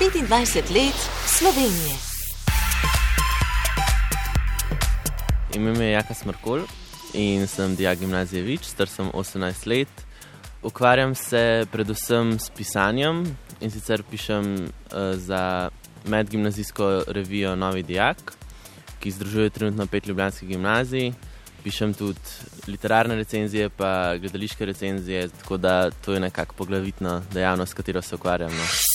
25 let Slovenije. Ime mi je Jaka Smrkol in sem dijak gimnazije Vič, star sem 18 let. Ukvarjam se predvsem s pisanjem in sicer pišem uh, za medgimnazijsko revijo Novi Dijak, ki združuje trenutno pet ljubljanskih gimnazij. Pišem tudi literarne recenzije, pa gledališke recenzije, tako da to je nekako poglavitna dejavnost, s katero se ukvarjam. No.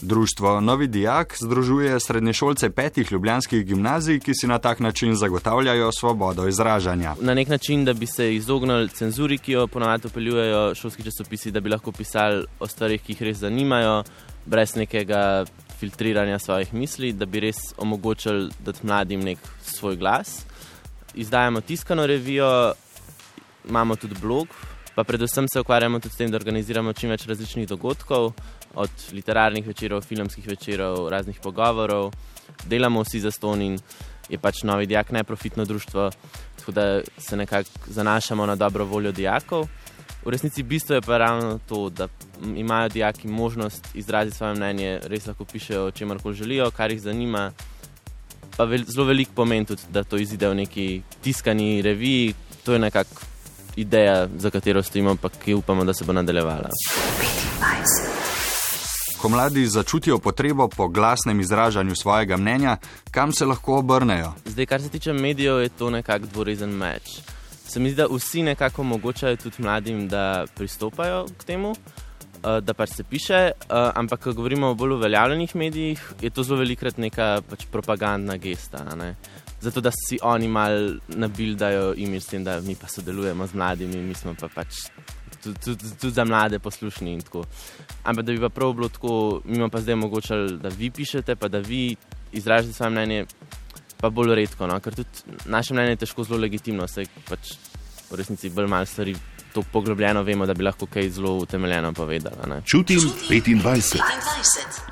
Društvo Novi Dijak združuje srednješolce petih ljubljanskih gimnazij, ki si na tak način zagotavljajo svobodo izražanja. Na nek način, da bi se izognili cenzuri, ki jo ponavadi upeljujejo šolski časopisi, da bi lahko pisali o stvarih, ki jih res zanimajo, brez nekega filtriranja svojih misli, da bi res omogočili dati mladim nek svoj glas. Izdajamo tiskano revijo, imamo tudi blog, pa predvsem se ukvarjamo tudi s tem, da organiziramo čim več različnih dogodkov, od literarnih večerov, filmskih večerov, raznih pogovorov. Delamo vsi za ston in je pač novi dijak neprofitno društvo, tako da se nekako zanašamo na dobro voljo dijakov. V resnici bistvo je pa ravno to, da imajo dijaki možnost izraziti svoje mnenje, res lahko pišejo o čemer koli želijo, kar jih zanima. Pa vel, zelo velik pomen tudi, da to izide v neki tiskani reviji. To je nekako ideja, za katero stojimo, pa ki upamo, da se bo nadaljevala. 25. Ko mladi začutijo potrebo po glasnem izražanju svojega mnenja, kam se lahko obrnejo? Zdaj, kar se tiče medijev, je to nekako dvorezen meč. Se mi zdi, da vsi nekako omogočajo tudi mladim, da pristopajo k temu, eh, da pač se piše, eh, ampak ko govorimo o bolj uveljavljenih medijih, je to zelo velikrat neka pač propagandna gesta. Ne? Zato, da si oni mal nabildajo ime s tem, da mi pa sodelujemo z mladimi, mi smo pa pač tudi, tudi, tudi za mlade poslušni. Ampak da bi pa prav bilo tako, mi pa zdaj omogočali, da vi pišete, pa da vi izražate svoje mnenje, pa bolj redko. No? Ker tudi naše mnenje je težko zelo legitimno, saj pač v resnici bolj malo stvari. To poglobljeno vemo, da bi lahko kaj zelo utemeljeno povedali. Čutim 25.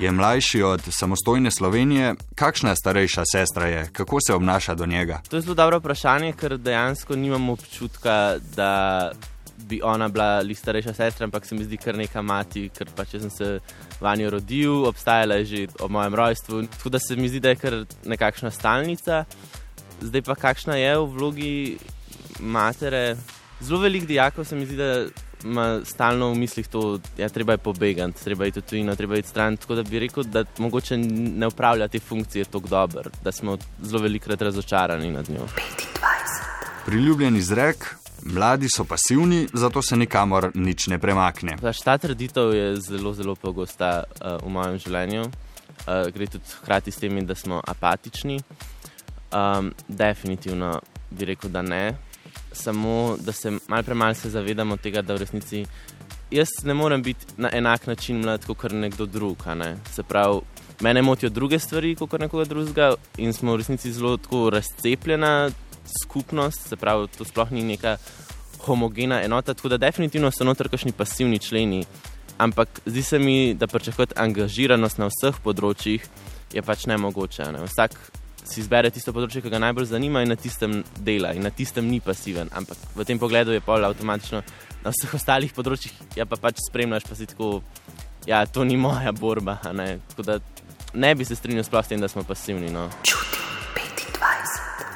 Je mlajši od samostojne Slovenije, kakšna starejša sestra je, kako se obnaša do njega? To je zelo dobro vprašanje, ker dejansko nimamo občutka, da bi ona bila li starejša sestra, ampak se mi zdi kar neka mati, ker pa če sem se vanjo rodil, obstajala je že o mojem rojstvu. Tako da se mi zdi, da je kar nekakšna stalnica. Zdaj pa kakšna je v vlogi matere. Zelo velik dijakov se mi zdi, da ima stalno v mislih to, da ja, treba je pobegati, treba je to tujino, treba je stran. Tako da bi rekel, da mogoče ne upravlja te funkcije tako dobro, da smo zelo velikrat razočarani nad njo. 25. Priljubljen izrek, Mladi so pasivni, zato se nikamor nič ne premakne. Ta trditev je zelo, zelo pogosta uh, v mojem življenju. Uh, gre tudi hkrati s tem, da smo apatični. Um, definitivno bi rekel, da ne. Samo da se malo premalce zavedamo tega, da v resnici jaz ne morem biti na enak način mlad kot nekdo drug. Ne? Se pravi, mene motijo druge stvari kot nekoga drugega in smo v resnici zelo razcepljeni skupnost, se pravi, to sploh ni neka homogena enota, tako da definitivno so noter kakšni pasivni členi. Ampak zdi se mi, da pričakovati angažiranost na vseh področjih je pač ne mogoče. Ne? Vsak si izbere tisto področje, ki ga najbolj zanima in na tistem dela in na tistem ni pasiven. Ampak v tem pogledu je pol avtomatično na vseh ostalih področjih, ja pa pač spremljaš pa si tako, ja, to ni moja borba. Ne? Tako da ne bi se strinjal sploh s tem, da smo pasivni. No? Čuti.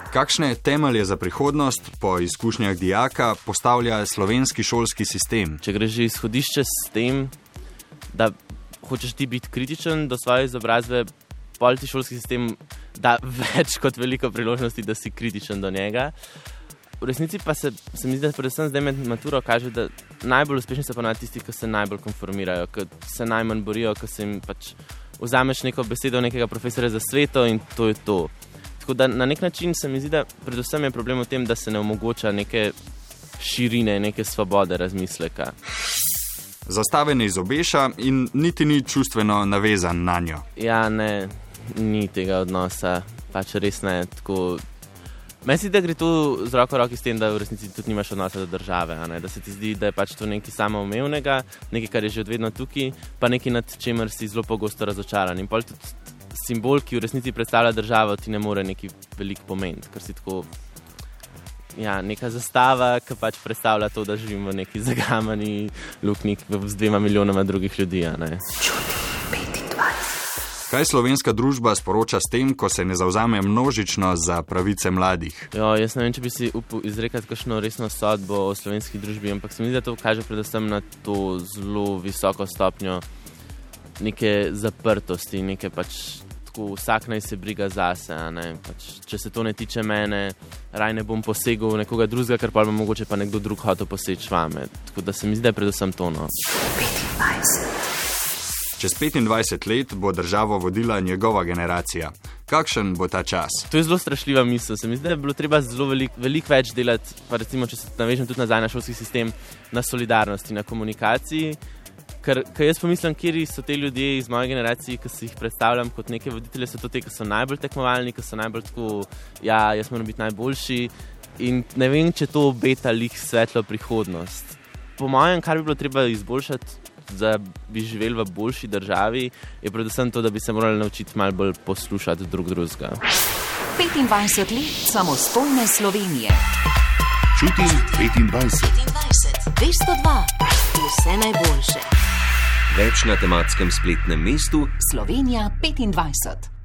Kakšne temelje za prihodnost po izkušnjah dijaka postavlja slovenski šolski sistem? Če greš izhodišče s tem, da hočeš ti biti kritičen do svoje izobrazbe, politi šolski sistem da več kot veliko priložnosti, da si kritičen do njega. V resnici pa se, se mi zdi, da predvsem zdaj med maturo kaže, da najbolj uspešni so ponavadi tisti, ki se najbolj konformirajo, ki se najmanj borijo, ki se jim pač vzameš neko besedo nekega profesora za sveto in to je to. Tako da na nek način se mi zdi, da predvsem je problem v tem, da se ne omogoča neke širine, neke svobode razmisleka. Zastave ne izobeša in niti ni čustveno navezan na njo. Ja, ne, ni tega odnosa, pač res ne. Tako... Meni se zdi, da gre tu z roko roki s tem, da v resnici tudi nimaš odnosa do države. Da se ti zdi, da je pač to nekaj samoumevnega, nekaj, kar je že vedno tukaj, pa nekaj, nad čemer si zelo pogosto razočaran. In pol tudi simbol, ki v resnici predstavlja državo, ti ne more neki velik pomen. Ker si tako. Ja, neka zastava, ki pač predstavlja to, da živimo v neki zagamani luknji z dvema milijonoma drugih ljudi. Kaj slovenska družba sporoča s tem, ko se ne zauzame množično za pravice mladih? Jo, jaz ne vem, če bi si upal izrekati kakšno resno sodbo o slovenski družbi, ampak se mi zdi, da to kaže predvsem na to zelo visoko stopnjo neke zaprtosti, neke pač tako vsak naj se briga zase. Pač, če se to ne tiče mene, raj ne bom posegel v nekoga drugega, ker pa bo mogoče pa nekdo drug hotel poseči vame. Tako da se mi zdi, da je predvsem to. No. Čez 25 let bo državo vodila njegova generacija. Kakšen bo ta čas? To je zelo strašljiva misel. Se mi zdi, da je bilo treba zelo veliko velik več delati, pa recimo, če se navežem tudi nazaj na šolski sistem, na solidarnosti, na komunikaciji. Ker, ker jaz pomislim, kje so ti ljudje iz moje generacije, ki si jih predstavljam kot neke voditelje, so to ti, ki so najbolj tekmovalni, ki so najbolj tako, ja, jaz moram biti najboljši. In ne vem, če to obeta lih svetlo prihodnost. Po mojem, kar bi bilo treba izboljšati, da bi živeli v boljši državi, je predvsem to, da bi se morali naučiti malo bolj poslušati drug drugega. 25 let samostojne Slovenije. Čutim 25. 25, 202, vse najboljše. Več na tematskem spletnem mestu Slovenija 25.